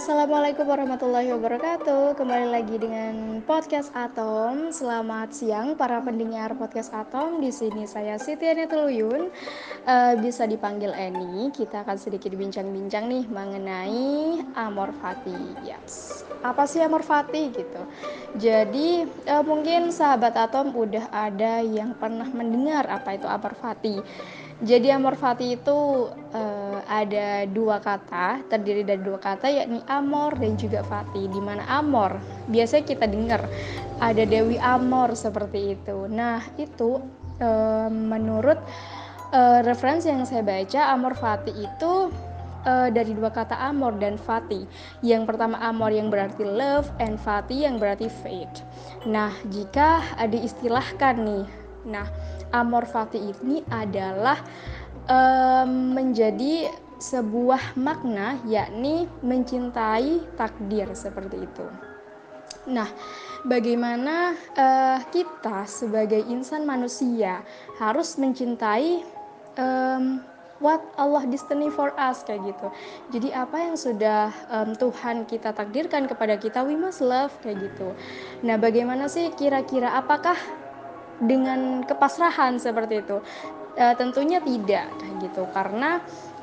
Assalamualaikum warahmatullahi wabarakatuh. Kembali lagi dengan podcast Atom. Selamat siang para pendengar podcast Atom. Di sini saya Siti Anetuluyun uh, Bisa dipanggil Eni Kita akan sedikit bincang-bincang nih Mengenai Amor Fati. Yes. Apa sih Amor Fati gitu? Jadi uh, mungkin sahabat Atom udah ada yang pernah mendengar Apa itu Amor Fati. Jadi amor fati itu uh, ada dua kata, terdiri dari dua kata yakni amor dan juga fati. Di mana amor biasanya kita dengar ada Dewi Amor seperti itu. Nah, itu uh, menurut uh, referensi yang saya baca amor fati itu uh, dari dua kata amor dan fati. Yang pertama amor yang berarti love and fati yang berarti fate. Nah, jika diistilahkan nih Nah, amor fati ini adalah um, menjadi sebuah makna yakni mencintai takdir seperti itu. Nah, bagaimana uh, kita sebagai insan manusia harus mencintai um, what Allah destiny for us kayak gitu. Jadi apa yang sudah um, Tuhan kita takdirkan kepada kita, we must love kayak gitu. Nah, bagaimana sih kira-kira apakah dengan kepasrahan seperti itu uh, tentunya tidak gitu. Karena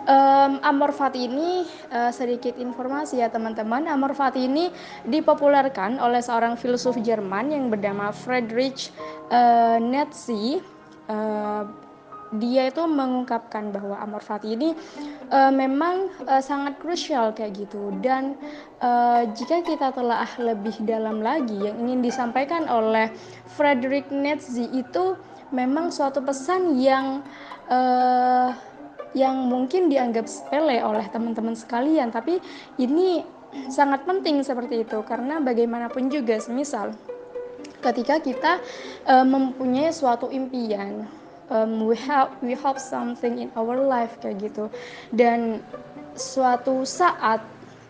um, amor fati ini uh, sedikit informasi ya teman-teman. Amor fati ini dipopulerkan oleh seorang filsuf Jerman yang bernama Friedrich uh, Nietzsche uh, dia itu mengungkapkan bahwa amor fati ini uh, memang uh, sangat krusial kayak gitu. Dan uh, jika kita telah lebih dalam lagi yang ingin disampaikan oleh Frederick Nietzsche itu memang suatu pesan yang uh, yang mungkin dianggap sepele oleh teman-teman sekalian. Tapi ini sangat penting seperti itu karena bagaimanapun juga semisal ketika kita uh, mempunyai suatu impian um, we have we have something in our life kayak gitu dan suatu saat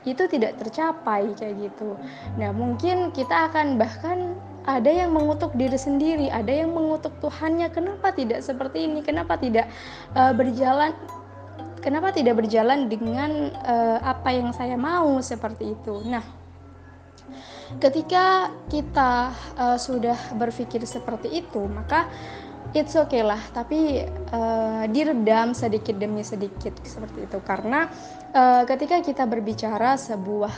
itu tidak tercapai kayak gitu. Nah, mungkin kita akan bahkan ada yang mengutuk diri sendiri, ada yang mengutuk Tuhannya, kenapa tidak seperti ini? Kenapa tidak uh, berjalan kenapa tidak berjalan dengan uh, apa yang saya mau seperti itu. Nah, ketika kita uh, sudah berpikir seperti itu, maka it's okay lah tapi uh, diredam sedikit demi sedikit seperti itu. Karena uh, ketika kita berbicara sebuah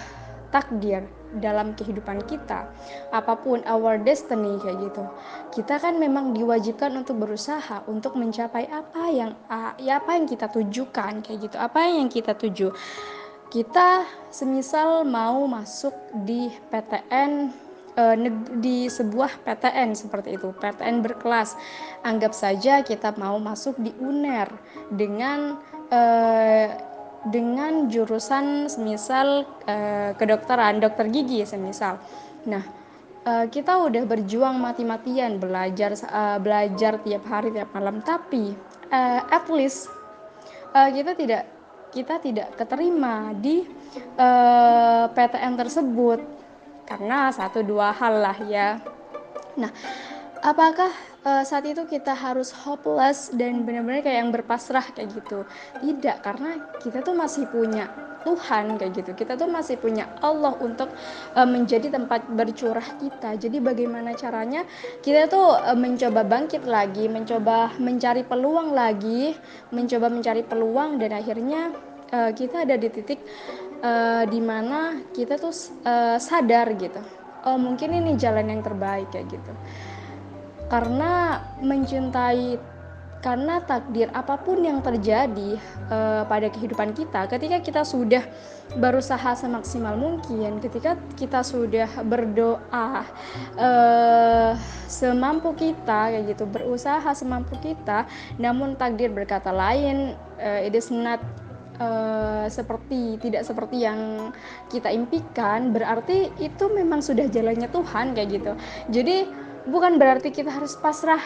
takdir dalam kehidupan kita apa pun our destiny kayak gitu kita kan memang diwajibkan untuk berusaha untuk mencapai apa yang ya apa yang kita tujukan kayak gitu. Apa yang kita tuju? Kita semisal mau masuk di PTN di sebuah PTN seperti itu, PTN berkelas. Anggap saja kita mau masuk di UNER dengan uh, dengan jurusan semisal uh, kedokteran, dokter gigi semisal. Nah, kita udah berjuang mati-matian belajar belajar tiap hari tiap malam, tapi at least kita tidak kita tidak keterima di PTN tersebut karena satu dua hal lah ya. Nah, apakah uh, saat itu kita harus hopeless dan benar-benar kayak yang berpasrah kayak gitu? Tidak, karena kita tuh masih punya Tuhan kayak gitu. Kita tuh masih punya Allah untuk uh, menjadi tempat bercurah kita. Jadi bagaimana caranya kita tuh uh, mencoba bangkit lagi, mencoba mencari peluang lagi, mencoba mencari peluang dan akhirnya kita ada di titik uh, di mana kita tuh uh, sadar gitu. Oh mungkin ini jalan yang terbaik kayak gitu. Karena mencintai karena takdir apa pun yang terjadi uh, pada kehidupan kita ketika kita sudah berusaha semaksimal mungkin ketika kita sudah berdoa uh, semampu kita kayak gitu berusaha semampu kita namun takdir berkata lain uh, it is not uh, seperti tidak seperti yang kita impikan berarti itu memang sudah jalannya Tuhan kayak gitu. Jadi bukan berarti kita harus pasrah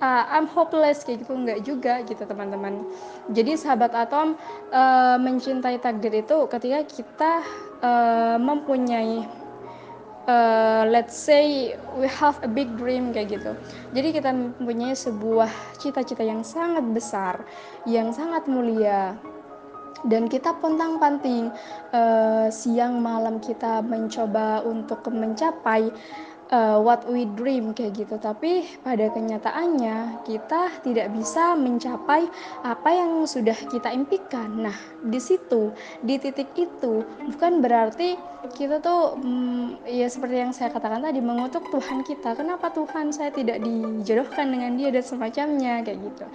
uh, I'm hopeless kayak gitu. Enggak juga gitu teman-teman. Jadi sahabat atom uh, mencintai takdir itu ketika kita uh, mempunyai uh, let's say we have a big dream kayak gitu. Jadi kita mempunyai sebuah cita-cita yang sangat besar, yang sangat mulia, dan kita pontang-panting uh, siang malam kita mencoba untuk mencapai uh, what we dream kayak gitu. Tapi pada kenyataannya kita tidak bisa mencapai apa yang sudah kita impikan. Nah di situ di titik itu bukan berarti kita tuh hmm, ya seperti yang saya katakan tadi mengutuk Tuhan kita. Kenapa Tuhan saya tidak dijodohkan dengan dia dan semacamnya kayak gitu.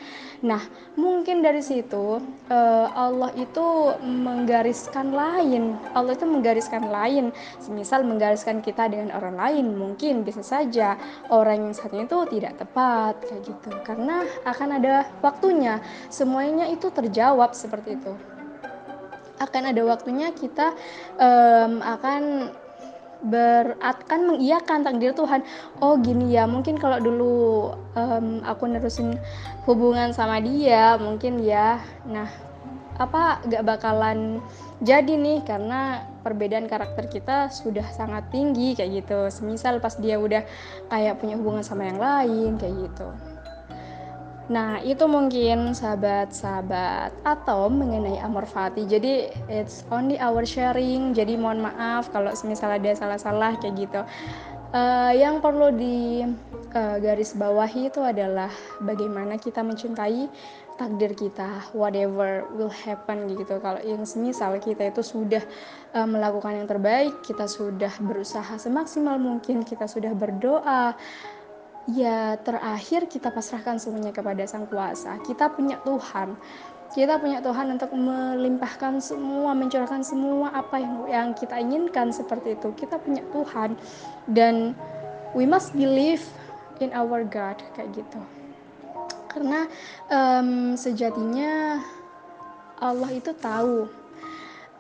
Nah mungkin dari situ uh, Allah itu menggariskan lain. Allah itu menggariskan lain. Semisal menggariskan kita dengan orang lain mungkin bisa saja orang yang satunya itu tidak tepat kayak gitu karena akan ada waktunya semuanya itu terjawab seperti itu akan ada waktunya kita um, akan berakan mengiyakan takdir Tuhan. Oh gini ya, mungkin kalau dulu um, aku nerusin hubungan sama dia, mungkin ya. Nah, apa gak bakalan jadi nih karena perbedaan karakter kita sudah sangat tinggi kayak gitu. Semisal pas dia udah kayak punya hubungan sama yang lain kayak gitu. Nah, itu mungkin sahabat-sahabat atau mengenai Amor Fati. Jadi, it's only our sharing. Jadi, mohon maaf kalau semisal ada salah-salah kayak gitu. Uh, yang perlu di uh, garis bawahi itu adalah bagaimana kita mencintai takdir kita, whatever will happen gitu. Kalau yang semisal kita itu sudah uh, melakukan yang terbaik, kita sudah berusaha semaksimal mungkin, kita sudah berdoa, ya terakhir kita pasrahkan semuanya kepada Sang Kuasa. Kita punya Tuhan. Kita punya Tuhan untuk melimpahkan semua, mencurahkan semua apa yang yang kita inginkan seperti itu. Kita punya Tuhan dan we must believe in our God kayak gitu. Karena um, sejatinya Allah itu tahu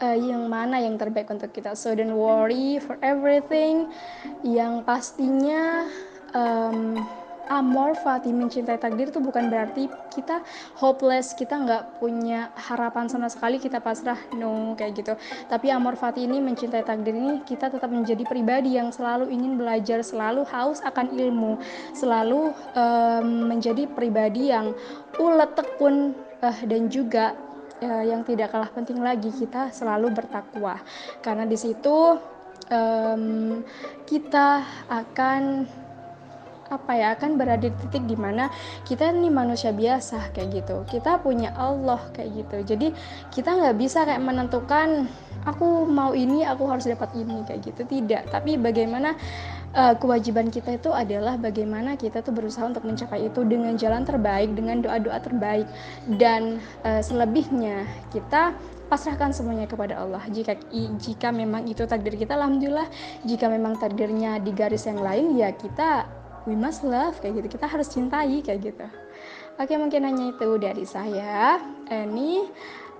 uh, yang mana yang terbaik untuk kita. So don't worry for everything. Yang pastinya amor fati mencintai takdir itu bukan berarti kita hopeless kita nggak punya harapan sama sekali kita pasrah no kayak gitu. Tapi amor fati ini mencintai takdir ini kita tetap menjadi pribadi yang selalu ingin belajar selalu haus akan ilmu selalu um, menjadi pribadi yang ulet tekun uh, dan juga uh, yang tidak kalah penting lagi kita selalu bertakwa. Karena di situ um, kita akan apa ya akan berada di titik di mana kita ini manusia biasa kayak gitu. Kita punya Allah kayak gitu. Jadi kita nggak bisa kayak menentukan aku mau ini aku harus dapat ini kayak gitu. Tidak. Tapi bagaimana uh, kewajiban kita itu adalah bagaimana kita tuh berusaha untuk mencapai itu dengan jalan terbaik dengan doa-doa terbaik. Dan uh, selebihnya kita pasrahkan semuanya kepada Allah. Jika jika memang itu takdir kita, alhamdulillah. Jika memang takdirnya di garis yang lain, ya kita we must love kayak gitu. Kita harus cintai kayak gitu. Oke mungkin hanya itu dari saya. Ini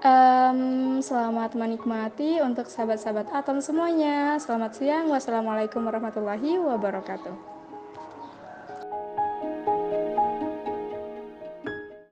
um, selamat menikmati untuk sahabat-sahabat atom semuanya. Selamat siang. Wassalamualaikum warahmatullahi wabarakatuh